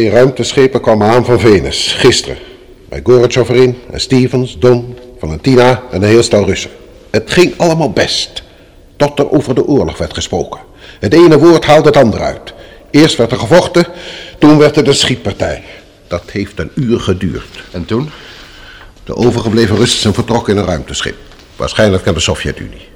Twee ruimteschepen kwamen aan van Venus, gisteren. Bij Gorbachev erin en Stevens, Don, Valentina en een heel stel Russen. Het ging allemaal best. Tot er over de oorlog werd gesproken. Het ene woord haalde het andere uit. Eerst werd er gevochten, toen werd het een schietpartij. Dat heeft een uur geduurd. En toen? De overgebleven Russen zijn vertrokken in een ruimteschip. Waarschijnlijk naar de Sovjet-Unie.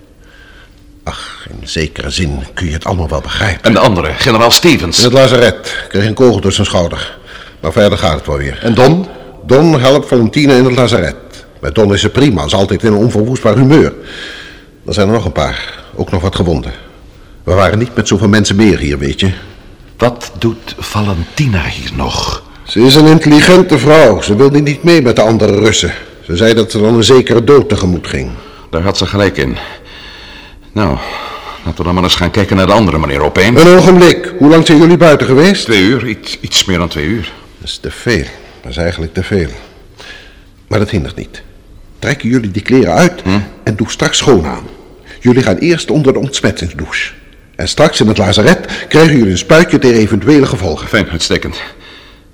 Ach, in zekere zin kun je het allemaal wel begrijpen. En de andere, generaal Stevens. In het lazaret kreeg een kogel door zijn schouder. Maar verder gaat het wel weer. En Don? Don helpt Valentina in het lazaret. Met Don is ze prima, is altijd in een onverwoestbaar humeur. Er zijn er nog een paar, ook nog wat gewonden. We waren niet met zoveel mensen meer hier, weet je. Wat doet Valentina hier nog? Ze is een intelligente vrouw. Ze wilde niet mee met de andere Russen. Ze zei dat ze dan een zekere dood tegemoet ging. Daar had ze gelijk in. Nou, laten we dan maar eens gaan kijken naar de andere, meneer Opeen. Een ogenblik. Hoe lang zijn jullie buiten geweest? Twee uur, iets, iets meer dan twee uur. Dat is te veel. Dat is eigenlijk te veel. Maar dat hindert niet. Trekken jullie die kleren uit en doe straks schoon aan. Jullie gaan eerst onder de ontsmettingsdouche. En straks in het lazaret krijgen jullie een spuitje tegen eventuele gevolgen. Fijn, uitstekend.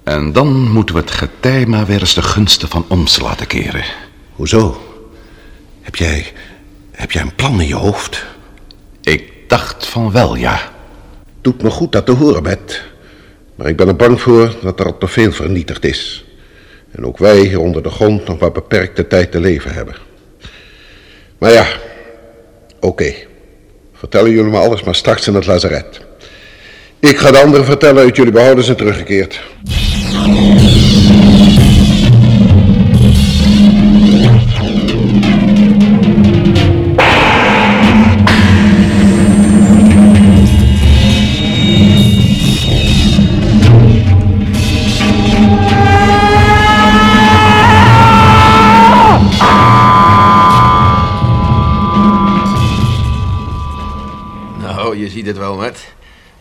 En dan moeten we het getij maar weer eens de gunsten van ons laten keren. Hoezo? Heb jij, heb jij een plan in je hoofd? Ik dacht van wel, ja. Doet me goed dat te horen, Bet. Maar ik ben er bang voor dat er al te veel vernietigd is. En ook wij hier onder de grond nog maar beperkte tijd te leven hebben. Maar ja, oké. Vertellen jullie me alles maar straks in het lazaret. Ik ga de anderen vertellen uit jullie behouders zijn teruggekeerd. Nou, je ziet het wel, met.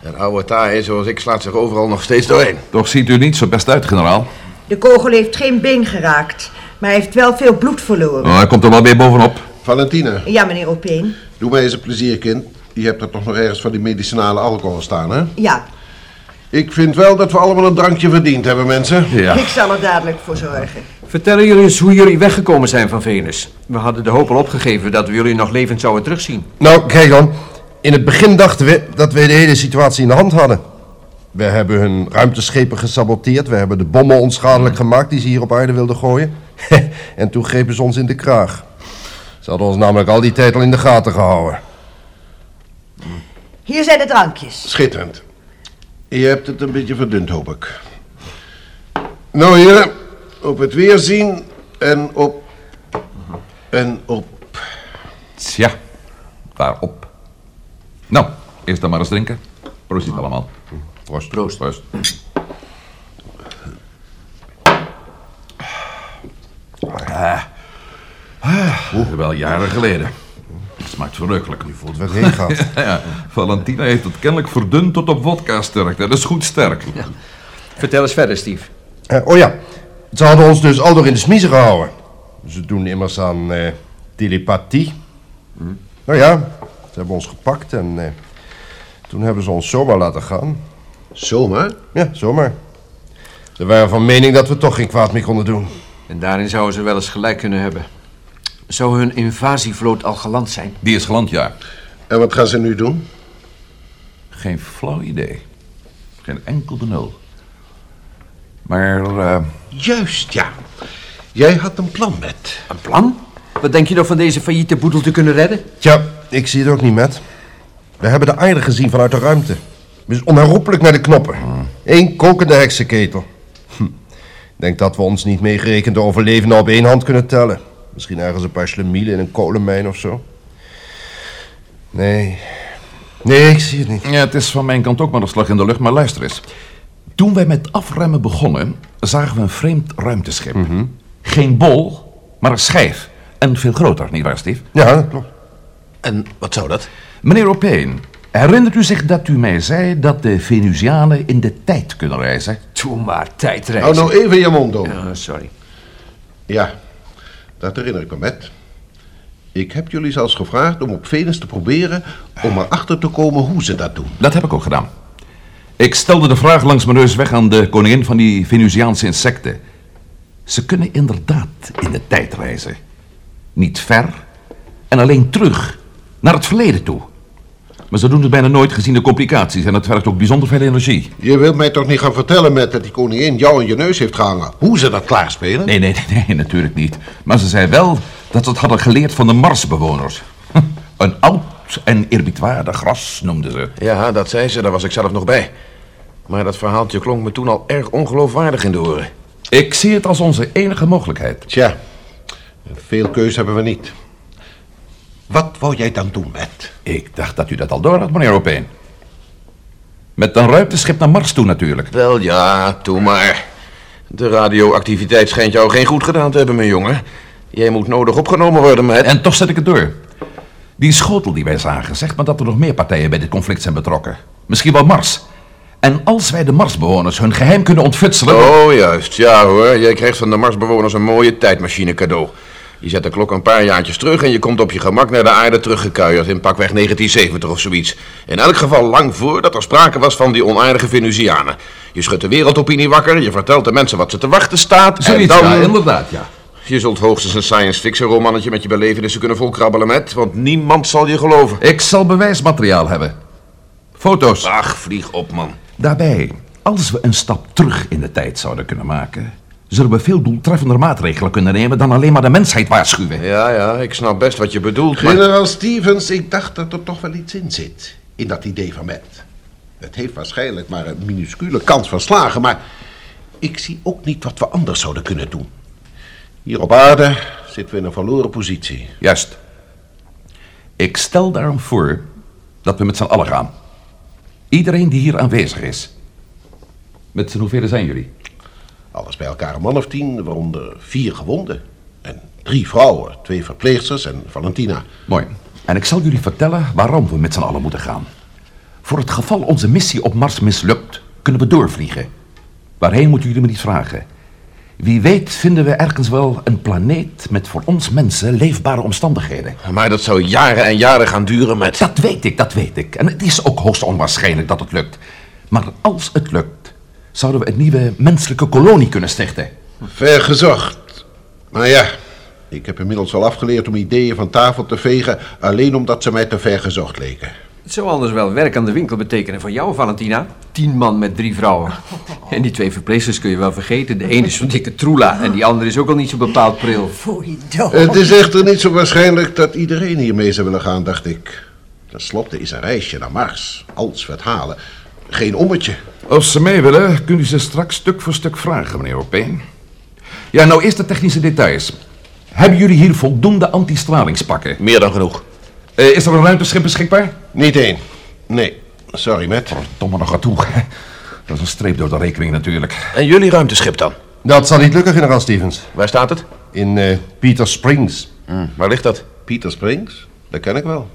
Een oude taai zoals ik slaat zich overal nog steeds doorheen. Toch ziet u niet zo best uit, generaal. De kogel heeft geen been geraakt, maar hij heeft wel veel bloed verloren. Oh, hij komt er wel weer bovenop. Valentina, Ja, meneer Opeen. doe mij eens een plezier, kind. Je hebt er toch nog ergens van die medicinale alcohol staan, hè? Ja, Ik vind wel dat we allemaal een drankje verdiend hebben, mensen. Ja. ik zal er dadelijk voor zorgen. Vertellen jullie eens hoe jullie weggekomen zijn van Venus. We hadden de hoop al opgegeven dat we jullie nog levend zouden terugzien. Nou, kijk dan. In het begin dachten we dat we de hele situatie in de hand hadden. We hebben hun ruimteschepen gesaboteerd. We hebben de bommen onschadelijk gemaakt die ze hier op aarde wilden gooien. en toen grepen ze ons in de kraag. Ze hadden ons namelijk al die tijd al in de gaten gehouden. Hier zijn de drankjes. Schitterend. Je hebt het een beetje verdund, hoop ik. Nou, heren, op het weerzien en op... en op... Tja, waarop? Nou, eerst dan maar eens drinken. Proost allemaal. Proost. Proost. Proost. Ah. Ah, wel jaren geleden. Het smaakt verrukkelijk. Je voelt wat heen gaat. Ja, Valentina heeft het kennelijk verdund tot op vodka sterkte. Dat is goed sterk. Vertel eens verder, Steve. Eh, oh ja, ze hadden ons dus al door in de smiezen gehouden. Ze doen immers aan eh, telepathie. Nou ja, ze hebben ons gepakt en eh, toen hebben ze ons zomaar laten gaan. Zomaar? Ja, zomaar. Ze waren van mening dat we toch geen kwaad meer konden doen. En daarin zouden ze wel eens gelijk kunnen hebben. Zou hun invasievloot al geland zijn? Die is geland, ja. En wat gaan ze nu doen? Geen flauw idee. Geen enkel de nul. Maar, eh, Juist, ja. Jij had een plan met. Een plan? Wat denk je nog van deze failliete boedel te kunnen redden? Tja, ik zie het ook niet met. We hebben de aarde gezien vanuit de ruimte. is onherroepelijk naar de knoppen. Eén kokende heksenketel. Hm. Ik denk dat we ons niet meegerekend de overlevenden op één hand kunnen tellen. Misschien ergens een paar slemielen in een kolenmijn of zo. Nee. Nee, ik zie het niet. Ja, het is van mijn kant ook maar een slag in de lucht, maar luister eens. Toen wij met afremmen begonnen, zagen we een vreemd ruimteschip. Geen bol, maar een schijf. En veel groter, nietwaar, Steve? Ja, dat klopt. En wat zou dat? Meneer Opeen, herinnert u zich dat u mij zei dat de Venusianen in de tijd kunnen reizen? Doe maar, tijdreis. Hou nou even je mond open. Ja, sorry. Ja, dat herinner ik me met. Ik heb jullie zelfs gevraagd om op Venus te proberen om erachter te komen hoe ze dat doen. Dat heb ik ook gedaan. Ik stelde de vraag langs mijn neus weg aan de koningin van die Venusiaanse insecten. Ze kunnen inderdaad in de tijd reizen. Niet ver en alleen terug, naar het verleden toe. Maar ze doen het bijna nooit gezien de complicaties en het vergt ook bijzonder veel energie. Je wilt mij toch niet gaan vertellen met dat die koningin jou in je neus heeft gehangen? Hoe ze dat klaarspelen? Nee, nee, nee, nee, natuurlijk niet. Maar ze zei wel dat ze het hadden geleerd van de Marsbewoners. Een oud en eerbiedwaardig gras noemden ze. Ja, dat zei ze, daar was ik zelf nog bij. Maar dat verhaaltje klonk me toen al erg ongeloofwaardig in de oren. Ik zie het als onze enige mogelijkheid. Tja, veel keus hebben we niet. Wat wou jij dan doen, Matt? Ik dacht dat u dat al door had, meneer Opeen. Met een ruimteschip naar Mars toe natuurlijk. Wel ja, toe maar. De radioactiviteit schijnt jou geen goed gedaan te hebben, mijn jongen. Jij moet nodig opgenomen worden met... En toch zet ik het door. Die schotel die wij zagen zegt me dat er nog meer partijen bij dit conflict zijn betrokken. Misschien wel Mars. En als wij de Marsbewoners hun geheim kunnen ontfutselen... Oh, juist. Ja hoor, jij krijgt van de Marsbewoners een mooie tijdmachine cadeau. Je zet de klok een paar jaartjes terug en je komt op je gemak naar de aarde teruggekuierd in pakweg 1970 of zoiets. In elk geval lang voordat er sprake was van die onaardige Venusianen. Je schudt de wereldopinie wakker, je vertelt de mensen wat ze te wachten staat Zoiets, en dan... ja, inderdaad, ja. Je zult hoogstens een science fiction romannetje met je belevenissen kunnen volkrabbelen met, want niemand zal je geloven. Ik zal bewijsmateriaal hebben. Foto's. Ach, vlieg op man. Daarbij, als we een stap terug in de tijd zouden kunnen maken... zullen we veel doeltreffender maatregelen kunnen nemen... dan alleen maar de mensheid waarschuwen. Ja, ja, ik snap best wat je bedoelt, maar... Generaal Stevens, ik dacht dat er toch wel iets in zit. In dat idee van Matt. Het heeft waarschijnlijk maar een minuscule kans van slagen, maar... ik zie ook niet wat we anders zouden kunnen doen. Hier op aarde zitten we in een verloren positie. Juist. Ik stel daarom voor dat we met z'n allen gaan. Iedereen die hier aanwezig is. Met z'n hoeveel zijn jullie? Alles bij elkaar een man of tien, waaronder vier gewonden. En drie vrouwen, twee verpleegsters en Valentina. Mooi. En ik zal jullie vertellen waarom we met z'n allen moeten gaan. Voor het geval onze missie op Mars mislukt, kunnen we doorvliegen. Waarheen moeten jullie me niet vragen. Wie weet vinden we ergens wel een planeet met voor ons mensen leefbare omstandigheden. Maar dat zou jaren en jaren gaan duren met... Dat weet ik, dat weet ik. En het is ook hoogst onwaarschijnlijk dat het lukt. Maar als het lukt, zouden we een nieuwe menselijke kolonie kunnen stichten. Ver gezocht. Maar ja, ik heb inmiddels al afgeleerd om ideeën van tafel te vegen... alleen omdat ze mij te ver gezocht leken. Het zou anders wel werk aan de winkel betekenen voor jou, Valentina. Tien man met drie vrouwen. En die twee verpleegsters kun je wel vergeten. De ene is zo'n dikke troela en die andere is ook al niet zo bepaald pril. Het is echter niet zo waarschijnlijk dat iedereen hiermee zou willen gaan, dacht ik. Ten slotte is een reisje naar Mars, als we het halen, geen ommetje. Als ze mee willen, kunt u ze straks stuk voor stuk vragen, meneer Opeen. Ja, nou eerst de technische details. Hebben jullie hier voldoende antistralingspakken? Meer dan genoeg. Eh, is er een ruimteschip beschikbaar? Niet één. Nee, sorry, Matt. Domme nog aan toe. Dat is een streep door de rekening natuurlijk. En jullie ruimteschip dan? Dat zal niet lukken, generaal Stevens. Waar staat het? In eh, Peter Springs. Hm, waar ligt dat? Peter Springs, dat ken ik wel.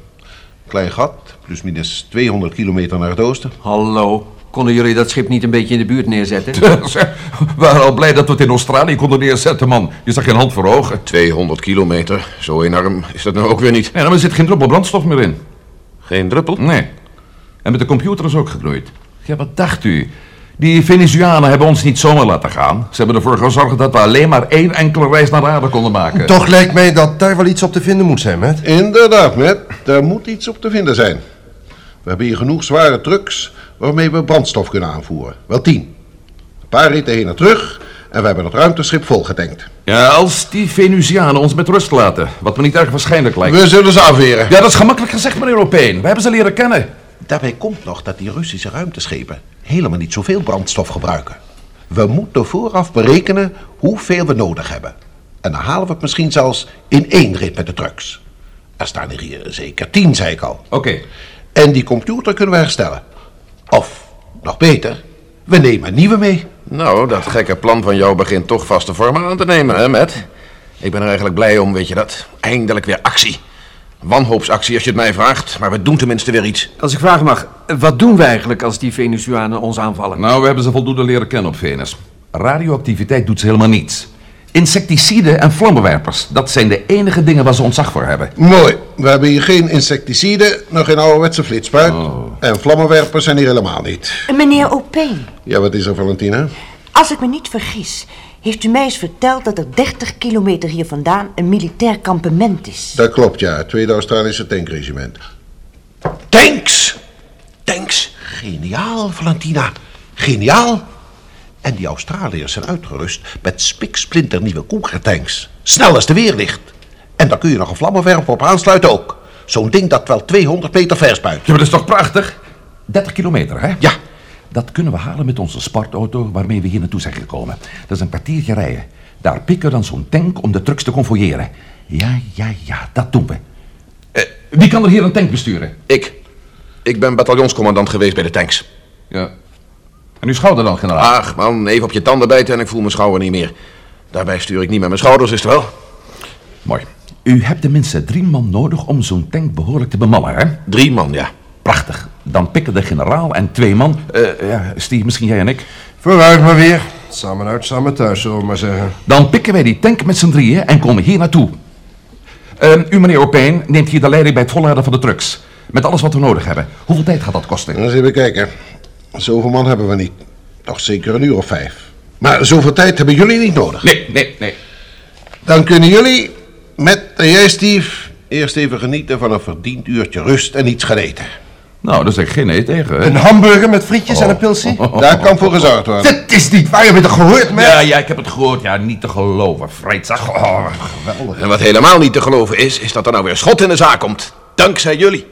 Klein gat, plus minus 200 kilometer naar het oosten. Hallo, konden jullie dat schip niet een beetje in de buurt neerzetten? we waren al blij dat we het in Australië konden neerzetten, man. Je zag geen hand voor ogen. 200 kilometer. Zo enorm is dat nou ook weer niet. Ja, er zit geen druppel brandstof meer in. Geen druppel? Nee. En met de computer is ook geknoeid. Ja, wat dacht u? Die Venezuanen hebben ons niet zomaar laten gaan. Ze hebben ervoor gezorgd dat we alleen maar één enkele reis naar de aarde konden maken. Toch lijkt mij dat daar wel iets op te vinden moet zijn, Matt. Inderdaad, Matt. Daar moet iets op te vinden zijn. We hebben hier genoeg zware trucks waarmee we brandstof kunnen aanvoeren. Wel tien. Een paar ritten heen en terug en we hebben het ruimteschip volgetankt. Ja, als die Venusianen ons met rust laten. Wat me niet erg waarschijnlijk lijkt. We zullen ze afweren. Ja, dat is gemakkelijk gezegd, meneer Opeen. We hebben ze leren kennen. Daarbij komt nog dat die Russische ruimteschepen helemaal niet zoveel brandstof gebruiken. We moeten vooraf berekenen hoeveel we nodig hebben. En dan halen we het misschien zelfs in één rit met de trucks. Er staan er hier zeker tien, zei ik al. Oké. En die computer kunnen we herstellen. Of, nog beter, we nemen een nieuwe mee. Nou, dat gekke plan van jou begint toch vaste vorm aan te nemen, hè, Matt? Ik ben er eigenlijk blij om, weet je dat? Eindelijk weer actie. Wanhoopsactie als je het mij vraagt, maar we doen tenminste weer iets. Als ik vragen mag, wat doen we eigenlijk als die Venusianen ons aanvallen? Nou, we hebben ze voldoende leren kennen op Venus. Radioactiviteit doet ze helemaal niets. Insecticiden en vlammenwerpers, dat zijn de enige dingen waar ze ontzag voor hebben. Mooi. We hebben hier geen insecticiden, nog geen ouderwetse flitspuit. En vlammenwerpers zijn hier helemaal niet. Meneer Opeen, Ja, wat is er, Valentina? als ik me niet vergis, heeft u mij eens verteld dat er 30 kilometer hier vandaan een militair kampement is. Dat klopt, ja. Het Tweede Australische tankregiment. Tanks! Tanks! Geniaal, Valentina. Geniaal. En die Australiërs zijn uitgerust met spiksplinternieuwe Cougar-tanks. Snel als de weerlicht. En daar kun je nog een vlammenwerper op aansluiten ook. Zo'n ding dat wel 200 meter ver spuit. Ja, maar dat is toch prachtig? 30 kilometer, hè? Ja. Dat kunnen we halen met onze sportauto waarmee we hier naartoe zijn gekomen. Dat is een kwartiertje rijden. Daar pikken we dan zo'n tank om de trucks te convoyeren. Ja, ja, ja, dat doen we. Eh, wie kan er hier een tank besturen? Ik. Ik ben bataljonscommandant geweest bij de tanks. Ja. En uw schouder dan, generaal? Ach man, even op je tanden bijten en ik voel mijn schouder niet meer. Daarbij stuur ik niet met mijn schouders, is het wel? Mooi. U hebt tenminste drie man nodig om zo'n tank behoorlijk te bemannen, hè? Drie man, ja. Prachtig. Dan pikken de generaal en twee man... eh, ja, Steve, misschien jij en ik. Vooruit maar weer. Samen uit, samen thuis, zullen we maar zeggen. Dan pikken wij die tank met z'n drieën en komen hier naartoe. Ehm, u, meneer Opeen, neemt hier de leiding bij het volleiden van de trucks. Met alles wat we nodig hebben. Hoeveel tijd gaat dat kosten? Eens even kijken. Zoveel man hebben we niet. Nog zeker een uur of vijf. Maar zoveel tijd hebben jullie niet nodig. Nee, nee, nee. Dan kunnen jullie, met en jij Steve, eerst even genieten van een verdiend uurtje rust en iets gaan eten. Nou, daar zeg ik geen nee tegen. hè? Een hamburger met frietjes en een pilsie? Daar kan voor gezorgd worden. Dat is niet waar, je toch gehoord, man? Ja, ja, ik heb het gehoord. Ja, niet te geloven. Vrijtzag. Oh. En wat helemaal niet te geloven is, is dat er nou weer schot in de zaak komt. Dankzij jullie.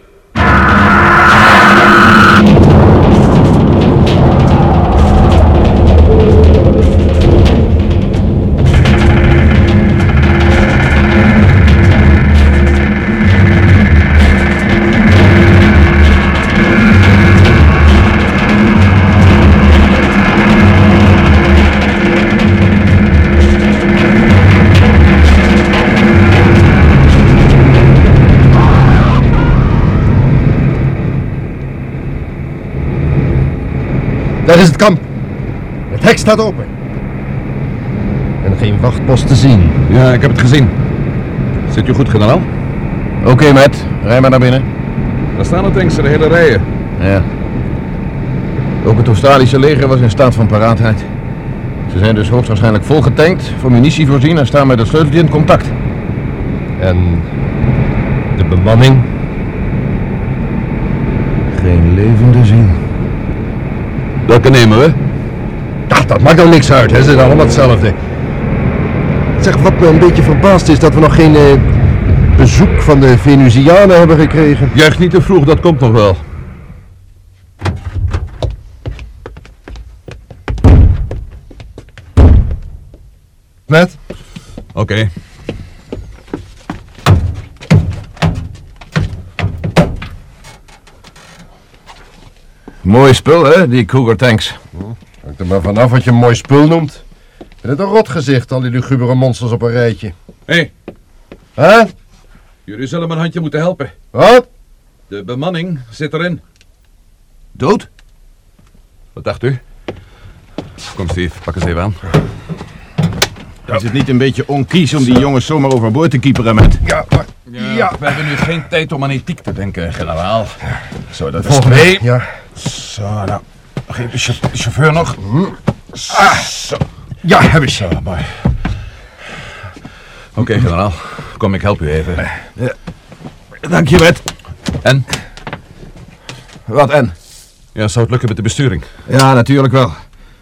Kamp. Het hek staat open. En geen wachtpost te zien. Ja, ik heb het gezien. Zit u goed, generaal? Oké, Matt. Rij maar naar binnen. Daar staan de tanks, de hele rijen. Ja. Ook het Australische leger was in staat van paraatheid. Ze zijn dus hoogstwaarschijnlijk volgetankt, voor munitie voorzien en staan met het sleuteltje in contact. En de bemanning? Geen levende zin. Welke nemen we? Ja, dat maakt nou niks uit, hè. ze zijn allemaal hetzelfde. Zeg, wat me een beetje verbaast is dat we nog geen eh, bezoek van de Venusianen hebben gekregen. Juist niet te vroeg, dat komt nog wel. Met? Oké. Mooi spul, hè, die Cougar tanks. Hangt er maar vanaf wat je een mooi spul noemt. En het een rot gezicht, al die lugubere monsters op een rijtje. Hé, Hè? jullie zullen me een handje moeten helpen. Wat? De bemanning zit erin. Dood? Wat dacht u? Kom, Steve, pak eens even aan. Is het niet een beetje onkies om die jongens zomaar overboord te kieperen met? Ja, maar... Ja, we hebben nu geen tijd om aan ethiek te denken, generaal. Zo, dat is twee. Ja. Zo, nou. Geef de chau- de chauffeur nog. Ah, zo. Ja, heb ik. Zo, mooi. Oké, generaal. Kom, ik help u even. Dank je, Matt. En? Wat en? Ja, zou het lukken met de besturing? Ja, natuurlijk wel.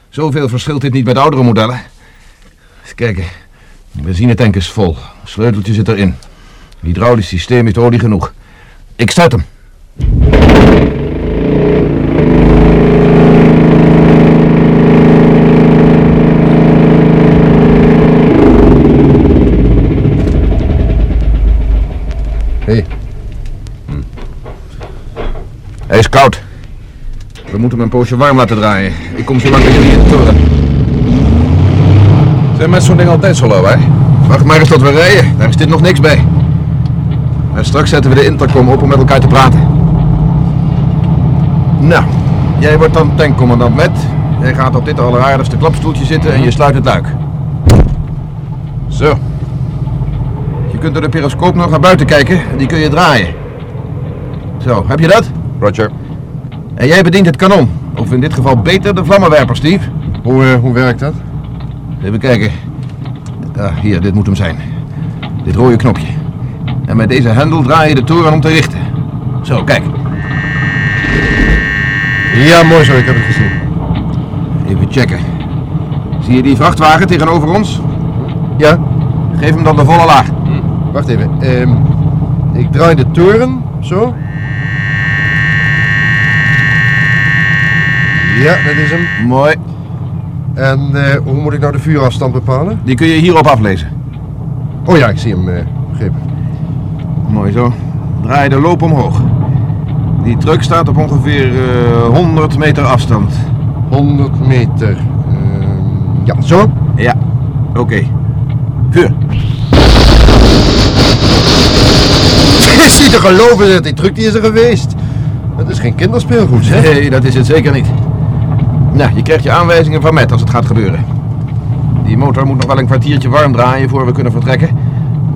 Zoveel verschilt dit niet met oudere modellen. Eens kijken. De benzinetank is vol. Sleuteltje zit erin. Het hydraulisch systeem heeft olie genoeg. Ik start hem. We moeten hem een poosje warm laten draaien. Ik kom zo lang bij jullie in de toren. Zijn met zo'n ding altijd zo lauw, hè? Wacht maar eens tot we rijden. Daar is dit nog niks bij. En straks zetten we de intercom op om met elkaar te praten. Nou, jij wordt dan tankcommandant met. Jij gaat op dit alleraardigste klapstoeltje zitten en je sluit het luik. Zo. Je kunt door de periscoop nog naar buiten kijken en die kun je draaien. Zo, heb je dat? Roger. En jij bedient het kanon. Of in dit geval beter de vlammenwerper, Steve. Hoe, eh, hoe werkt dat? Even kijken. Ah, hier, dit moet hem zijn. Dit rode knopje. En met deze hendel draai je de toren om te richten. Zo, kijk. Ja, mooi zo, ik heb het gezien. Even checken. Zie je die vrachtwagen tegenover ons? Ja, Geef hem dan de volle laag. wacht even. Ehm, ik draai de toren, zo. Ja, dat is hem. Mooi. En eh, hoe moet ik nou de vuurafstand bepalen? Die kun je hierop aflezen. Oh ja, ik zie hem, eh, begrepen. Mooi zo. Draai de loop omhoog. Die truck staat op ongeveer eh, 100 meter afstand. 100 meter. Ehm, ja, zo. Ja, oké. Vuur. Het is niet te geloven, zeg. die truck die is er geweest. Dat is geen kinderspeelgoed, hè? Nee, dat is het zeker niet. Nou, je krijgt je aanwijzingen van Matt als het gaat gebeuren. Die motor moet nog wel een kwartiertje warm draaien voor we kunnen vertrekken.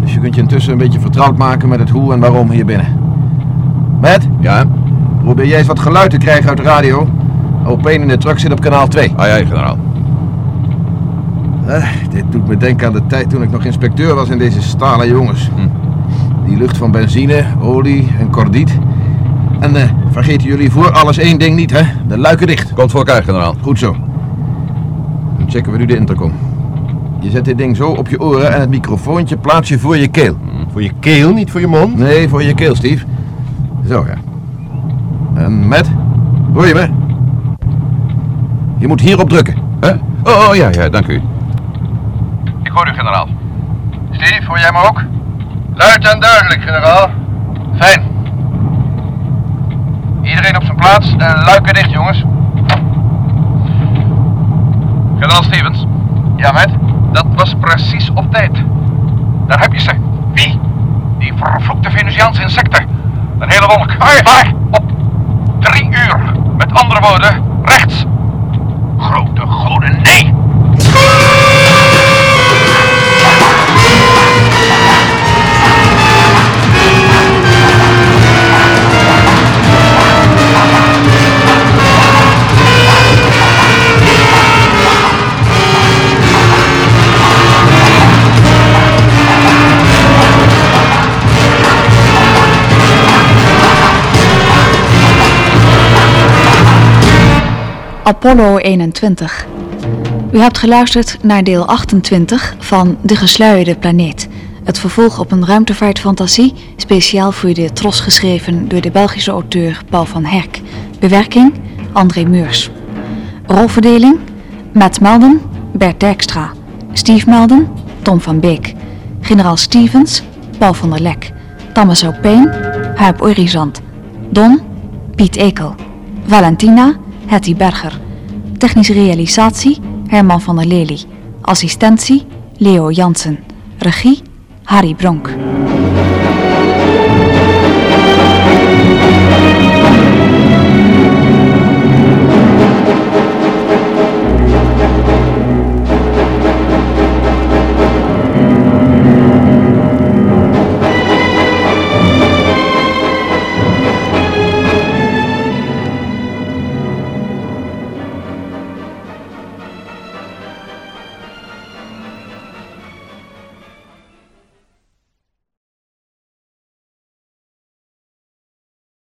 Dus je kunt je intussen een beetje vertrouwd maken met het hoe en waarom hier binnen. Matt? Ja? Probeer jij eens wat geluid te krijgen uit de radio. Op in de truck zit op kanaal 2. Ah ja, generaal. Eh, dit doet me denken aan de tijd toen ik nog inspecteur was in deze stalen jongens. Hm. Die lucht van benzine, olie en kordiet. En eh, vergeten jullie voor alles één ding niet, hè? De luiken dicht. Komt voor elkaar, generaal. Goed zo. Dan checken we nu de intercom. Je zet dit ding zo op je oren en het microfoontje plaats je voor je keel. Voor je keel, niet voor je mond. Nee, voor je keel, Steve. Zo, ja. En Matt, hoor je me? Je moet hierop drukken. Hè? Oh, oh, ja, ja, dank u. Ik hoor u, generaal. Steve, hoor jij me ook? Luid en duidelijk, generaal. Fijn. Iedereen op zijn plaats en luiken dicht, jongens. Generaal Stevens. Ja, met? Dat was precies op tijd. Daar heb je ze. Wie? Die vervloekte Venusiaanse insecten. Een hele wolk. Waar? Waar? Op drie uur. Met andere woorden, rechts. Apollo 21. U hebt geluisterd naar deel 28 van De Gesluierde Planeet. Het vervolg op een ruimtevaartfantasie, speciaal voor de Tros geschreven door de Belgische auteur Paul van Herk. Bewerking André Meurs. Rolverdeling Matt Melden, Bert Dijkstra. Steve Melden, Tom van Beek. Generaal Stevens, Paul van der Lek. Thomas Payne, Huip Orizant. Don, Piet Ekel. Valentina, Hetty Berger. Technische realisatie, Herman van der Lely. Assistentie, Leo Jansen. Regie, Harry Bronk.